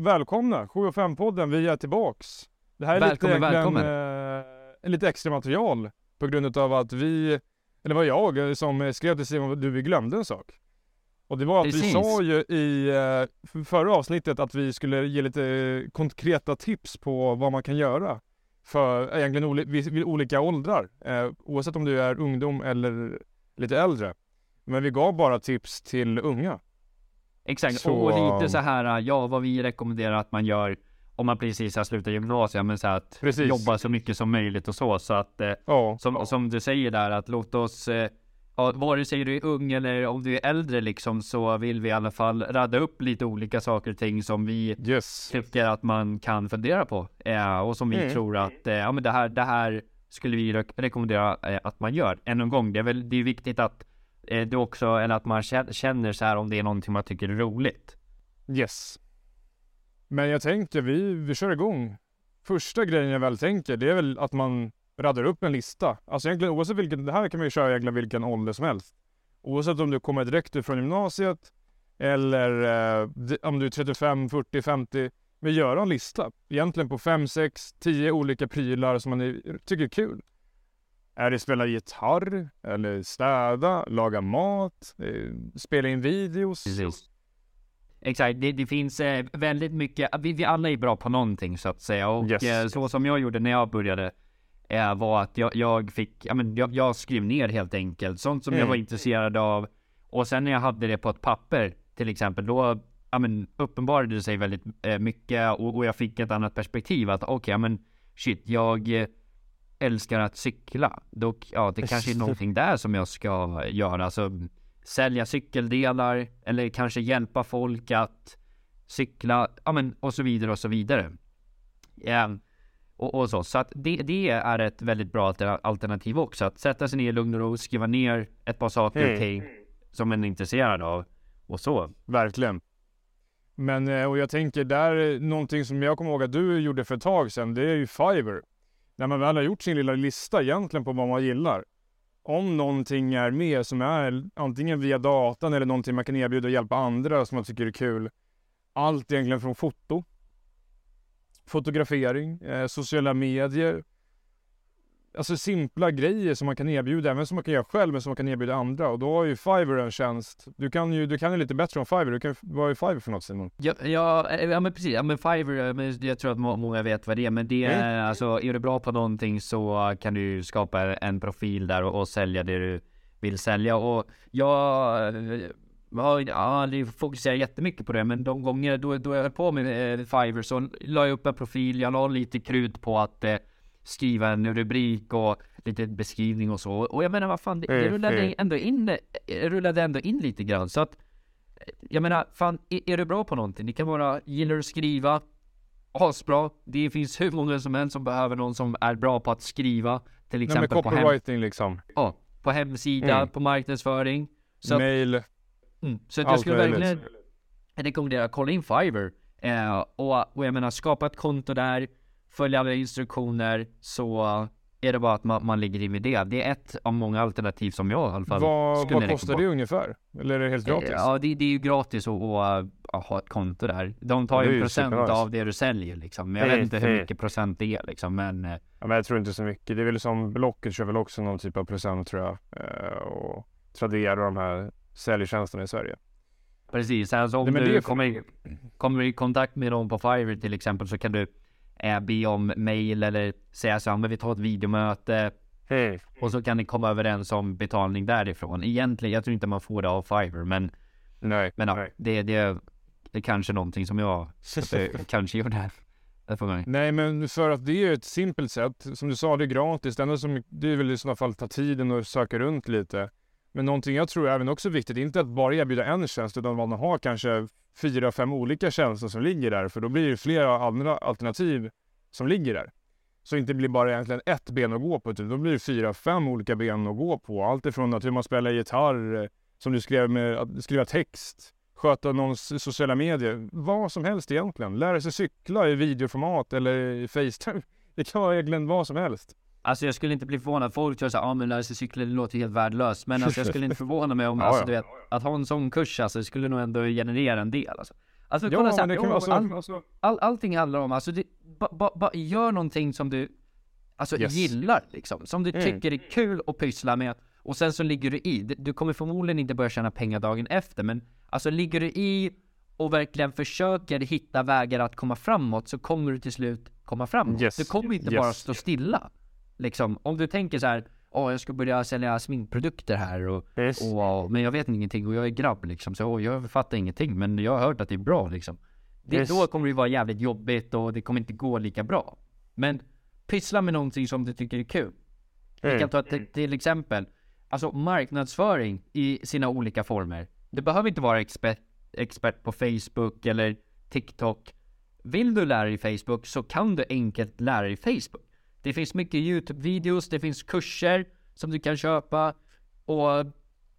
välkomna 7.5-podden, vi är tillbaks. Det här är Välkommen, lite, välkommen. Eh, lite extra material på grund av att vi, eller var jag som skrev till Simon du vi glömde en sak. Och det var att vi Precis. sa ju i eh, förra avsnittet att vi skulle ge lite konkreta tips på vad man kan göra för egentligen oli- vid, vid olika åldrar. Eh, oavsett om du är ungdom eller lite äldre. Men vi gav bara tips till unga. Exakt, Så- och lite så här, ja vad vi rekommenderar att man gör om man precis har slutat gymnasiet, men så att Precis. jobba så mycket som möjligt och så. Så att, eh, Ja, som, som du säger där, att låt oss, eh, ja, vare sig du är ung eller om du är äldre liksom, så vill vi i alla fall radda upp lite olika saker och ting som vi yes. tycker att man kan fundera på. Eh, och som vi Mm. tror att, eh, ja men det här, det här skulle vi re- rekommendera eh, att man gör. Än en gång, det är väl, det är viktigt att Eh, det också, eller att man känner så här om det är någonting man tycker är roligt. Yes. Men jag tänker, vi, vi kör igång. Första grejen jag väl tänker, det är väl att man raddar upp en lista. Alltså egentligen oavsett vilken, det här kan man ju köra egentligen vilken ålder som helst. Oavsett om du kommer direkt från gymnasiet eller eh, om du är 35, 40, 50. Men göra en lista. Egentligen på 5, 6, 10 olika prylar som man är, tycker är kul. Är det spela gitarr, eller städa, laga mat, eh, spela in videos. Exakt, det, det finns eh, väldigt mycket, vi, vi alla är bra på någonting så att säga. Och Yes. eh, så som jag gjorde när jag började eh, var att jag, jag fick, ja, men jag, jag skrev ner helt enkelt sånt som jag Mm. var intresserad av. Och sen när jag hade det på ett papper till exempel, då ja, men, uppenbarade det sig väldigt mycket och, och jag fick ett annat perspektiv att okej, ja, men shit, jag älskar att cykla. Dock, ja, det kanske är någonting där som jag ska göra. Alltså, sälja cykeldelar eller kanske hjälpa folk att cykla, ja men och så vidare och så vidare. Ja, och, och så. Så att det, det är ett väldigt bra alter- alternativ också. Att sätta sig ner i lugn och ro, skriva ner ett par saker Mm. och ting som man är intresserad av. Och så. Verkligen. Men eh, och jag tänker där, eh, någonting som jag kommer ihåg att du gjorde för ett tag sedan, det är ju Fiverr. När man väl har gjort sin lilla lista egentligen på vad man gillar. Om någonting är med som är antingen via datan eller någonting man kan erbjuda och hjälpa andra som man tycker är kul. Allt egentligen från foto, fotografering, eh, sociala medier. Alltså simpla grejer som man kan erbjuda, även som man kan göra själv, men som man kan erbjuda andra. Och då har ju Fiverr en tjänst. Du kan ju, du kan ju lite bättre om Fiverr. Du kan, vad är Fiverr för något Simon? Ja, ja, eh, ja men precis. Ja, men Fiverr, eh, men jag tror att må- många vet vad det är. Men det är Mm. alltså, är du bra på någonting så kan du skapa en profil där och, och sälja det du vill sälja. Och jag eh, har ja, aldrig fokuserat jättemycket på det. Men de gånger då, då jag höll på med Fiverr så la jag upp en profil. Jag la lite krut på att skriva en rubrik och lite beskrivning och så. Och jag menar vad fan, det, det Mm, rullade mm. ändå in, det rullade ändå in lite grann. Så att jag menar, fan, är, är du bra på någonting? Det kan vara, gillar du att skriva? Asbra. Det finns hur många som helst som behöver någon som är bra på att skriva. Till Nej, exempel på, hem, copywriting liksom. ja, på hemsida, Mm. på marknadsföring. Så, att, Mail. mm, så att allt jag skulle möjligt. verkligen rekommendera, kolla in Fiverr. Eh, och, och jag menar, skapa ett konto där, följ alla instruktioner, så är det bara att man, man ligger in med det. Det är ett av många alternativ som jag i alla fall Vad, skulle vad kostar det ungefär? Eller är det helt gratis? Ja, det, det är ju gratis att, att, ha ett konto där. De tar ju en procent av det du säljer liksom. Men jag vet inte hur mycket procent det är liksom. Men eh, Ja, men jag tror inte så mycket. Det är väl som Blocket kör väl också någon typ av procent tror jag. Eh, och Tradera och de här säljtjänsterna i Sverige. precis, alltså om Nej, du kommer, i- kommer i kontakt med någon på Fiverr till exempel så kan du eh, be om mail eller säga så här, men vi tar ett videomöte och så kan ni komma överens om betalning därifrån. Egentligen, jag tror inte man får det av Fiverr, men, Nej. men ja, nej. det, det, det är kanske någonting som jag kanske får man. Nej, men för att det är ett simpelt sätt. Som du sa, det är gratis. Det enda som, det är väl i sådana fall ta tiden och söka runt lite. Men någonting jag tror är även också viktigt, inte att bara erbjuda en tjänst, utan att man har kanske fyra, fem olika tjänster som ligger där. För då blir det flera andra alternativ som ligger där. Så inte blir bara egentligen ett ben att gå på, utan då blir det fyra, fem olika ben att gå på. Allt ifrån att hur man spelar gitarr, som du skrev med att skriva text, sköta någons sociala medier, vad som helst egentligen. Lära sig cykla i videoformat eller i Facetime. Det kan vara egentligen vad som helst. Alltså jag skulle inte bli förvånad. Folk tror såhär, ja ah, men lära sig cykla det låter helt värdelöst. Men alltså jag skulle inte förvåna mig om, Ja, alltså du vet, att ha en sån kurs alltså, det skulle nog ändå generera en del alltså. Alltså Ja, kolla så här, men det kan jo, vara all, all, allting handlar om, alltså det, ba, ba, ba, gör någonting som du Alltså Yes. gillar liksom, som du Mm. tycker är kul att pyssla med Och sen så ligger du i, du, du kommer förmodligen inte börja tjäna pengar dagen efter men Alltså ligger du i och verkligen försöker hitta vägar att komma framåt så kommer du till slut komma framåt Yes. Du kommer inte Yes. bara stå stilla Liksom, om du tänker så här Åh, jag ska börja sälja sminkprodukter här och, Yes. och men jag vet ingenting och jag är grabb liksom så åh, jag fattar ingenting men jag har hört att det är bra liksom det, Yes. Då kommer det vara jävligt jobbigt och det kommer inte gå lika bra Men pyssla med någonting som du tycker är kul Vi Mm. kan ta till, till exempel Alltså marknadsföring i sina olika former Du behöver inte vara expert, expert på Facebook eller TikTok Vill du lära dig Facebook så kan du enkelt lära dig Facebook det finns mycket YouTube-videos, det finns kurser som du kan köpa och,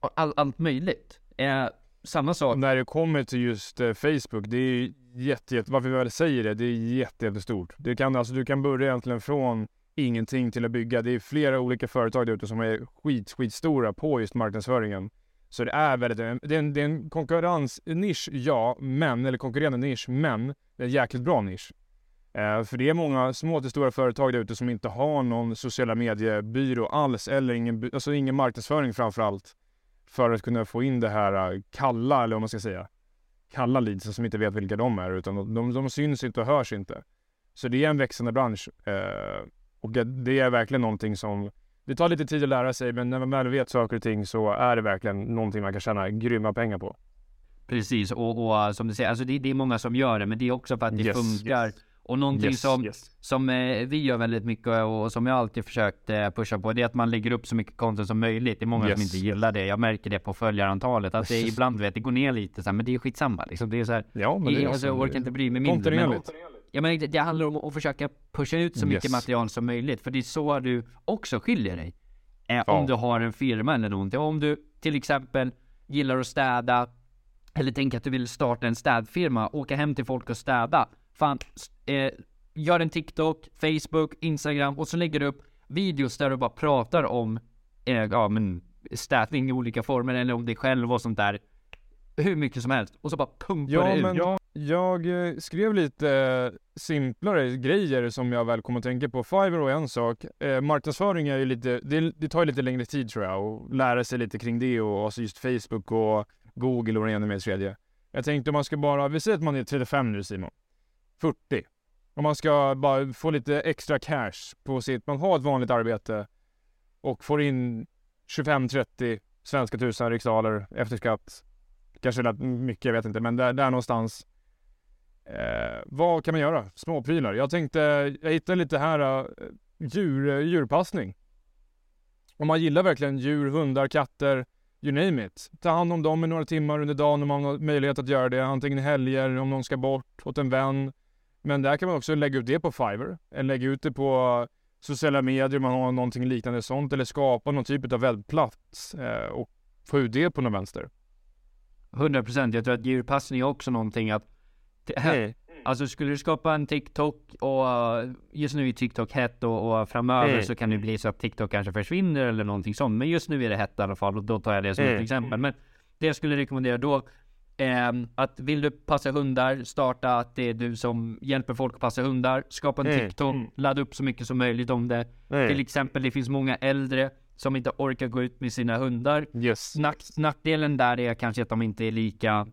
och all, allt möjligt eh, Samma sak när det kommer till just eh, Facebook, det är jätte, jätte, varför vi väl säger det, det är jätte, jättestort. Det kan, alltså, du kan börja egentligen från ingenting till att bygga. Det är flera olika företag där ute som är skit, skitstora på just marknadsföringen. Så det är väldigt, eh, det är en, det är en konkurrensnisch, ja, men, eller konkurrerande nisch, men det är en jäkligt bra nisch. Eh, för det är många små till stora företag där ute som inte har någon sociala mediebyrå alls, eller ingen, alltså ingen marknadsföring framför allt för att kunna få in det här äh, kalla, eller vad man ska säga, kalla leadsen som inte vet vilka de är, utan de, de, de syns inte och hörs inte. Så det är en växande bransch eh, och det är verkligen någonting som det tar lite tid att lära sig, men när man väl vet saker och ting så är det verkligen någonting man kan tjäna grymma pengar på. Precis, och, och som du säger, alltså det, det är många som gör det, men det är också för att det Yes. funkar. Och någonting Yes, som, yes. som eh, vi gör väldigt mycket och, och som jag alltid försökt eh, pusha på, det är att man lägger upp så mycket content som möjligt. Det är många som Yes. inte gillar det. Jag märker det på följarantalet, att det ibland vet, det går ner lite så här, men det är skitsamma liksom. Det är så här, Ja, men det är alltså, jag orkar inte bry mig mindre. Men, ja, men det, handlar om att försöka pusha ut så mycket material som möjligt, för det är så du också skiljer dig. Eh, Ja. Om du har en firma eller någonting. Om du till exempel gillar att städa, eller tänker att du vill starta en städfirma, åka hem till folk och städa. Fan, eh, gör en TikTok, Facebook, Instagram och så lägger du upp videos där du bara pratar om eh, ja, men städning i olika former eller om dig själv och sånt där. Hur mycket som helst. Och så bara pumpar Ja, det ut. men jag eh, skrev lite eh, simplare grejer som jag väl kommer att tänka på. Fiverr och en sak. Eh, marknadsföring är ju lite, det, det tar ju lite längre tid tror jag och lära sig lite kring det och alltså just Facebook och Google och det ena med det tredje. Jag tänkte om man ska bara, vi säger att man är 35 nu Simon. 40. Om man ska bara få lite extra cash på sitt, man har ett vanligt arbete och får in 25-30 svenska tusen riksdaler efter skatt. Kanske rätt mycket, jag vet inte, men där, där någonstans. Eh, vad kan man göra? Småprylar. Jag tänkte, jag hittade lite här uh, djur, eh, djurpassning. Om man gillar verkligen djur, hundar, katter, you name it. Ta hand om dem i några timmar under dagen om man har möjlighet att göra det. Antingen helger, om någon ska bort, åt en vän. Men där kan man också lägga ut det på Fiverr. Eller lägga ut det på sociala medier om man har någonting liknande sånt. Eller skapa någon typ av webbplats eh, och få ut det på någon vänster. 100% jag tror att djurpassning är också någonting att Alltså skulle du skapa en TikTok och uh, just nu är TikTok hett och, och framöver Mm. så kan det bli så att TikTok kanske försvinner eller någonting sånt. Men just nu är det hett i alla fall och då tar jag det som ett Mm. exempel. Men det jag skulle rekommendera då att vill du passa hundar, starta att det är du som hjälper folk att passa hundar. Skapa en Mm. TikTok, ladda upp så mycket som möjligt om det. Till exempel det finns många äldre som inte orkar gå ut med sina hundar. Yes. Nack, nackdelen där är kanske att de inte är lika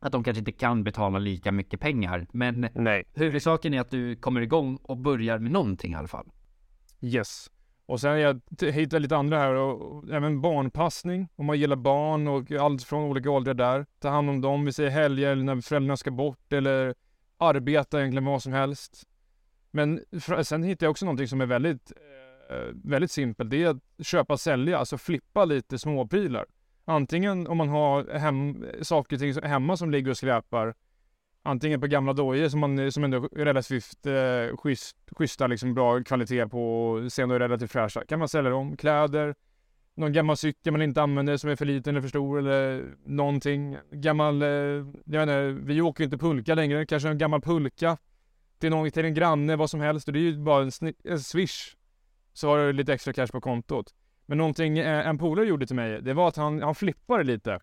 att de kanske inte kan betala lika mycket pengar. Men Nej. huvudsaken är att du kommer igång och börjar med någonting i alla fall. Yes. Och sen jag hittar lite andra här och, och även barnpassning. Om man gillar barn och allt från olika åldrar där. Ta hand om dem, vi säger helger eller när föräldrarna ska bort eller arbeta egentligen vad som helst. Men för, sen hittade jag också någonting som är väldigt, eh, väldigt simpelt. Det är att köpa och sälja, alltså flippa lite småprylar. Antingen om man har hem, saker och ting hemma som ligger och skräpar. Antingen på gamla dojor som, man, som ändå är relativt eh, schysst, schyssta, liksom bra kvalitet på och sen är relativt fräscha. Kan man sälja dem? Kläder? Någon gammal cykel man inte använder som är för liten eller för stor eller någonting. Gammal, eh, jag vet inte, vi åker ju inte pulka längre. Kanske en gammal pulka till någon, till en granne, vad som helst. Och det är ju bara en, en swish. Så har du lite extra cash på kontot. Men någonting eh, en polare gjorde till mig, det var att han, han flippade lite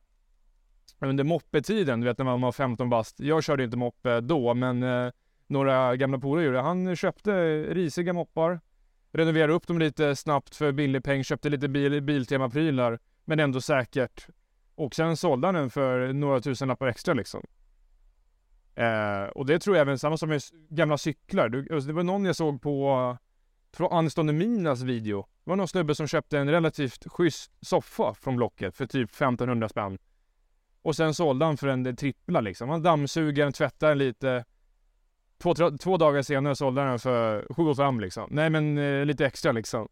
under moppetiden, du vet när man var 15 bast. Jag körde inte moppe då, men eh, några gamla polare gjorde Han köpte risiga moppar, renoverade upp dem lite snabbt för billig peng, köpte lite bil, Biltema-prylar, men ändå säkert. Och sen sålde han den för några tusen lappar extra liksom. Eh, och det tror jag även samma som med gamla cyklar. Du, alltså, det var någon jag såg på från Anstonominas video. Det var någon snubbe som köpte en relativt schysst soffa från Blocket för typ 1500 spänn. Och sen sålde han för en trippla liksom. Han dammsuger den, tvättar den lite. Två, två dagar senare sålde han den för 7 5 liksom. Nej men eh, lite extra liksom.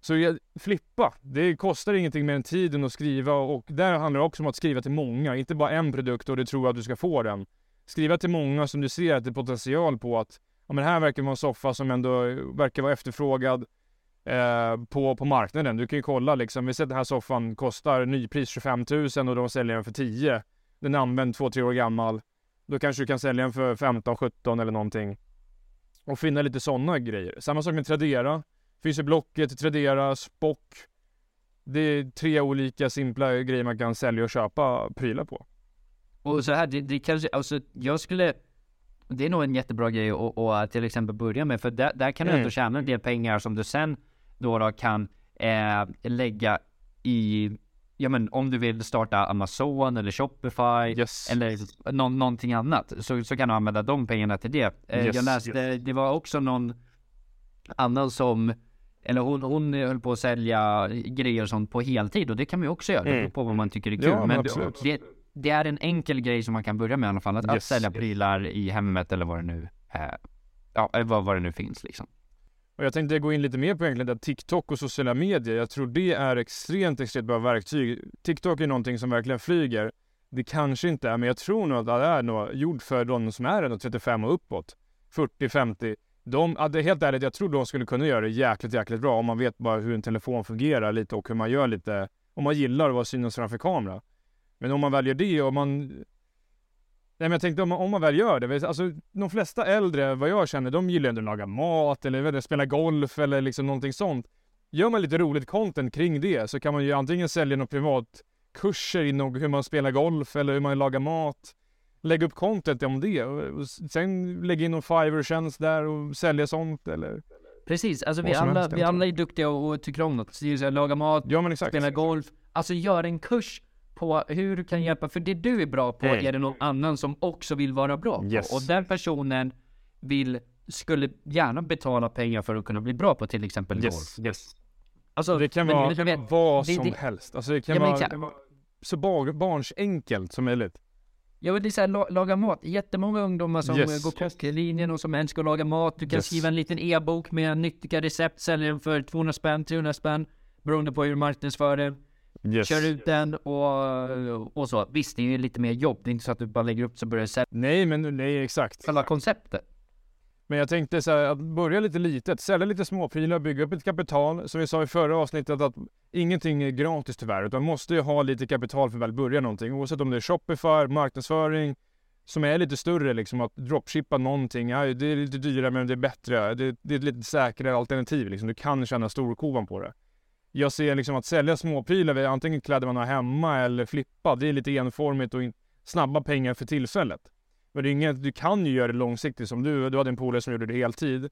Så jag, flippa, det kostar ingenting mer än tiden att skriva och där handlar det också om att skriva till många, inte bara en produkt och du tror att du ska få den. Skriva till många som du ser att det är potential på att ja men här verkar vara en soffa som ändå verkar vara efterfrågad eh, på, på marknaden. Du kan ju kolla liksom, vi ser att den här soffan kostar nypris 25 000 och de säljer den för 10. Den är använd 2-3 år gammal. Då kanske du kan sälja den för 15-17 eller någonting. Och finna lite sådana grejer. Samma sak med Tradera. Finns ju Blocket, Tradera, Spock. Det är tre olika simpla grejer man kan sälja och köpa prylar på. Och så här, det, det kanske, alltså jag skulle det är nog en jättebra grej att, att till exempel börja med, för där, där kan du mm. ändå tjäna en del pengar som du sen då, då kan eh, lägga i Ja men om du vill starta Amazon eller Shopify yes. eller no någonting annat så, så kan du använda de pengarna till det. Eh, yes, jag läste, yes. det var också någon annan som eller hon, hon höll på att sälja grejer och sånt på heltid och det kan man ju också göra. Mm. på vad man tycker är kul. Ja, men det, det, är en enkel grej som man kan börja med i alla fall. Att, yes, att sälja prylar i hemmet eller vad det nu är. Ja, vad, vad det nu finns liksom. Och jag tänkte gå in lite mer på egentligen att TikTok och sociala medier. Jag tror det är extremt, extremt bra verktyg. TikTok är någonting som verkligen flyger. Det kanske inte är, men jag tror nog att det är nog gjort för de som är 35 och uppåt. 40, 50. De, helt ärligt, jag tror de skulle kunna göra det jäkligt, jäkligt bra om man vet bara hur en telefon fungerar lite och hur man gör lite, om man gillar att vara synas framför kamera. Men om man väljer det och man... Nej men jag tänkte om man, om man väl gör det, alltså de flesta äldre, vad jag känner, de gillar ändå att laga mat eller vet, spela golf eller liksom någonting sånt. Gör man lite roligt content kring det så kan man ju antingen sälja någon privatkurser inom hur man spelar golf eller hur man lagar mat lägga upp content om det och sen lägga in någon Fiverr-tjänst där och sälja sånt eller Precis, alltså vi alla, vi alla är duktiga och tycker om något. Så laga mat, ja, spela golf. Alltså gör en kurs på hur du kan hjälpa, för det du är bra på mm. är det någon annan som också vill vara bra yes. på. Och den personen vill, skulle gärna betala pengar för att kunna bli bra på till exempel yes. golf. Yes. Alltså, det kan men, vara men, vad det, som det, helst. Alltså det kan ja, vara, men, så barns enkelt som möjligt. Ja men det är såhär, laga mat. Jättemånga ungdomar som yes, går kocklinjen och som älskar att laga mat. Du kan yes. skriva en liten e-bok med nyttiga recept, sälja den för 200 spänn, 300 spänn. Beroende på hur du marknadsför den. Yes. Kör ut den och, och så. Visst, det är ju lite mer jobb. Det är inte så att du bara lägger upp så börjar du sälja. Nej, men nej, exakt. Själva konceptet. Men jag tänkte så här, att börja lite litet, sälja lite småprylar, bygga upp ett kapital. Som vi sa i förra avsnittet att ingenting är gratis tyvärr, utan man måste ju ha lite kapital för att väl börja någonting. Oavsett om det är Shopify, marknadsföring, som är lite större liksom, att dropshippa någonting. Ja, det är lite dyrare men det är bättre. Det, det är ett lite säkrare alternativ liksom. Du kan tjäna storkovan på det. Jag ser liksom att sälja småprylar, antingen kläder man har hemma eller flippa, det är lite enformigt och snabba pengar för tillfället. Men det är inget, du kan ju göra det långsiktigt som du, du hade en polare som gjorde det heltid.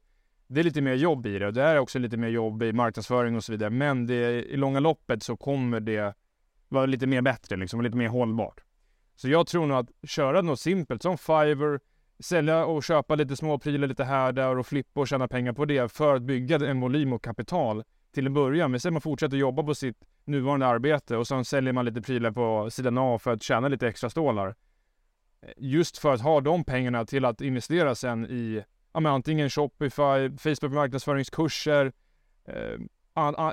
Det är lite mer jobb i det och det är också lite mer jobb i marknadsföring och så vidare. Men det, i långa loppet så kommer det vara lite mer bättre liksom, och lite mer hållbart. Så jag tror nog att köra något simpelt som Fiverr, sälja och köpa lite småprylar lite här där och flippa och tjäna pengar på det för att bygga en volym och kapital till en början. Men sen man fortsätter jobba på sitt nuvarande arbete och sen säljer man lite prylar på sidan av för att tjäna lite extra stålar eh, just för att ha de pengarna till att investera sen i ja, men antingen Shopify, Facebook marknadsföringskurser eh,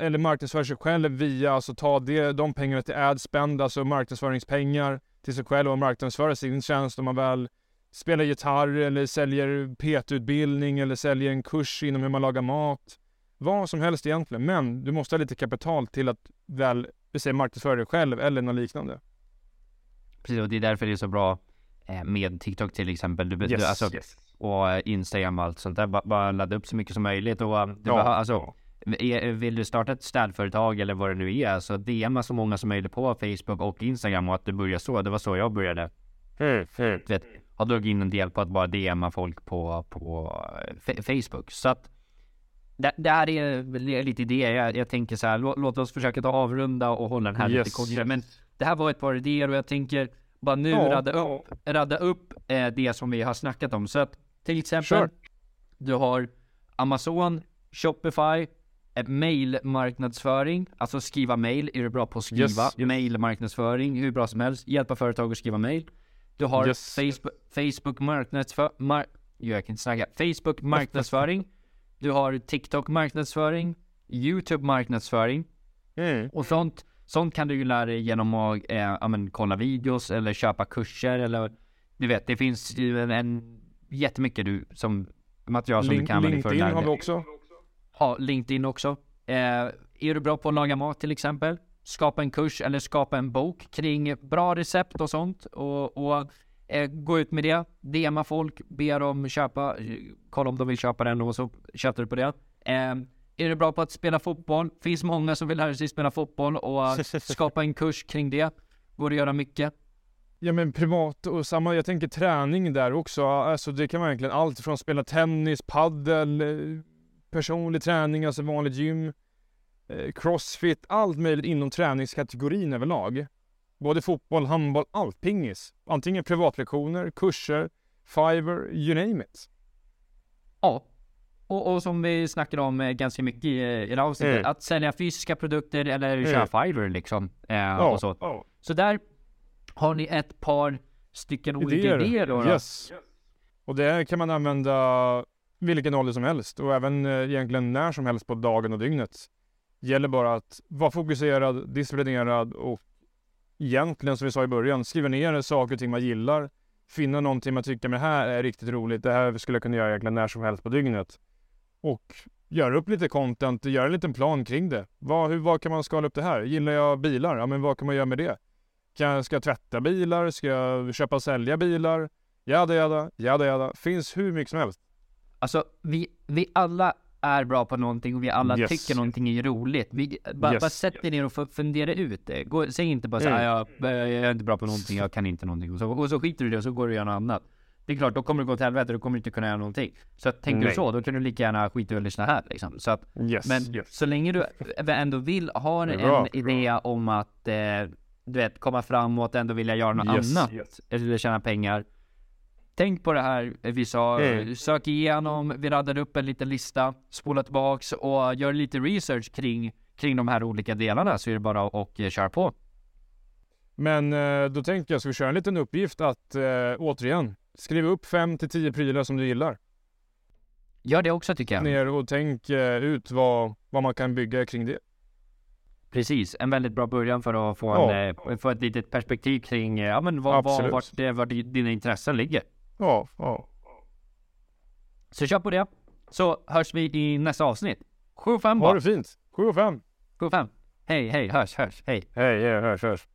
eller marknadsföra sig själv via, alltså ta det, de pengarna till adspend, alltså marknadsföringspengar till sig själv och marknadsföra sin tjänst om man väl spelar gitarr eller säljer PT-utbildning eller säljer en kurs inom hur man lagar mat. Vad som helst egentligen, men du måste ha lite kapital till att väl, vi säger marknadsföra dig själv eller något liknande. Precis, och det är därför det är så bra Eh, med TikTok till exempel. Du, yes, du, alltså, yes. Och Instagram och allt sånt där. Bara, bara ladda upp så mycket som möjligt och det ja. var, alltså vill du starta ett städföretag eller vad det nu är, så DMa så många som möjligt på Facebook och Instagram och att du börjar så. Det var så jag började. Mm, mm. Du vet, har dragit in en del på att bara DMa folk på, på eh, Facebook. Så att det, det här är väl lite det jag, jag tänker så här, låt, låt oss försöka ta avrunda och hålla den här Yes. lite kortare. Men det här var ett par idéer och jag tänker bara nu Ja, radda upp, radda upp eh, det som vi har snackat om. Så att till exempel, Kör. du har Amazon, Shopify, eh, mailmarknadsföring, alltså skriva mail, är du bra på att skriva? Yes. Mailmarknadsföring, hur bra som helst, hjälpa företag att skriva mail. Du har Yes. Facebook, Facebook marknadsför, mar, jag kan inte snacka, Facebook marknadsföring. Du har TikTok marknadsföring, YouTube marknadsföring Mm. och sånt. Sånt kan du ju lära dig genom att eh, ja, men, kolla videos eller köpa kurser eller du vet, det finns ju en, en jättemycket du som material som du Link, kan använda för att LinkedIn har vi också. Ja, LinkedIn också. Eh, är du bra på att laga mat till exempel? Skapa en kurs eller skapa en bok kring bra recept och sånt och, och gå ut med det. DMa folk, be dem köpa, eh, kolla om de vill köpa den och så köper du på det. Eh, är du bra på att spela fotboll? Finns många som vill lära sig spela fotboll och eh, skapa en kurs kring det. Går att göra mycket. Ja men privat och samma, jag tänker träning där också. Alltså det kan vara egentligen allt från spela tennis, paddel, eh, personlig träning, alltså vanligt gym, eh, crossfit, allt möjligt inom träningskategorin överlag. Både fotboll, handboll, allt pingis. Antingen privatlektioner, kurser, Fiverr, you name it. Ja. Och, och som vi snackade om eh, ganska mycket i, i det avsnittet, Mm. att sälja fysiska produkter eller Mm. köra Fiverr liksom. Eh, Ja, och så. ja. Så där har ni ett par stycken olika idéer, då. då. Yes. Och det kan man använda vilken ålder som helst och även eh, egentligen när som helst på dagen och dygnet. Gäller bara att vara fokuserad, disciplinerad och egentligen som vi sa i början, skriva ner saker och ting man gillar. Finna någonting man tycker, men det här är riktigt roligt, det här skulle jag kunna göra egentligen när som helst på dygnet. Och göra upp lite content, göra en liten plan kring det. Vad, hur, vad kan man skala upp det här? Gillar jag bilar? Ja, men vad kan man göra med det? Kan, ska jag tvätta bilar? Ska jag köpa och sälja bilar? Jada, jada, jada, jada. Finns hur mycket som helst. Alltså, vi, vi alla är bra på någonting och vi alla Yes. tycker någonting är roligt. Vi, bara, Yes. bara sätt er ner och fundera ut det. Gå, säg inte bara så Mm. här, jag, jag är inte bra på någonting, jag kan inte någonting. Och så, och så skiter du i det och så går du och gör något annat. Det är klart, då kommer det gå till helvete, då kommer du inte kunna göra någonting. Så att, tänker du Nej. så, då kan du lika gärna skita i att lyssna här liksom. Så att, Yes. Men yes. så länge du ändå vill ha en bra. idé om att eh, du vet, komma framåt, ändå vilja göra något annat yes. eller tjäna pengar. Tänk på det här vi sa, Mm. sök igenom, vi raddade upp en liten lista, spola tillbaks och gör lite research kring, kring de här olika delarna så är det bara att och, eh, köra på. Men eh, då tänker jag, ska vi köra en liten uppgift att eh, återigen skriva upp 5 till 10 prylar som du gillar. Gör det också tycker jag. Ner och tänk eh, ut vad, vad man kan bygga kring det. Precis, en väldigt bra början för att få, Ja. en, eh, få ett litet perspektiv kring eh, ja, men vad, vad, vart, det, vart di- dina intressen ligger. Ja, ja. Så kör på det. Så hörs vi i nästa avsnitt. 7 5 Ha bara. det fint. 7 och 5. 7 5. Hej, hej, hörs, hörs, hej. Hej, hej, hörs, hörs.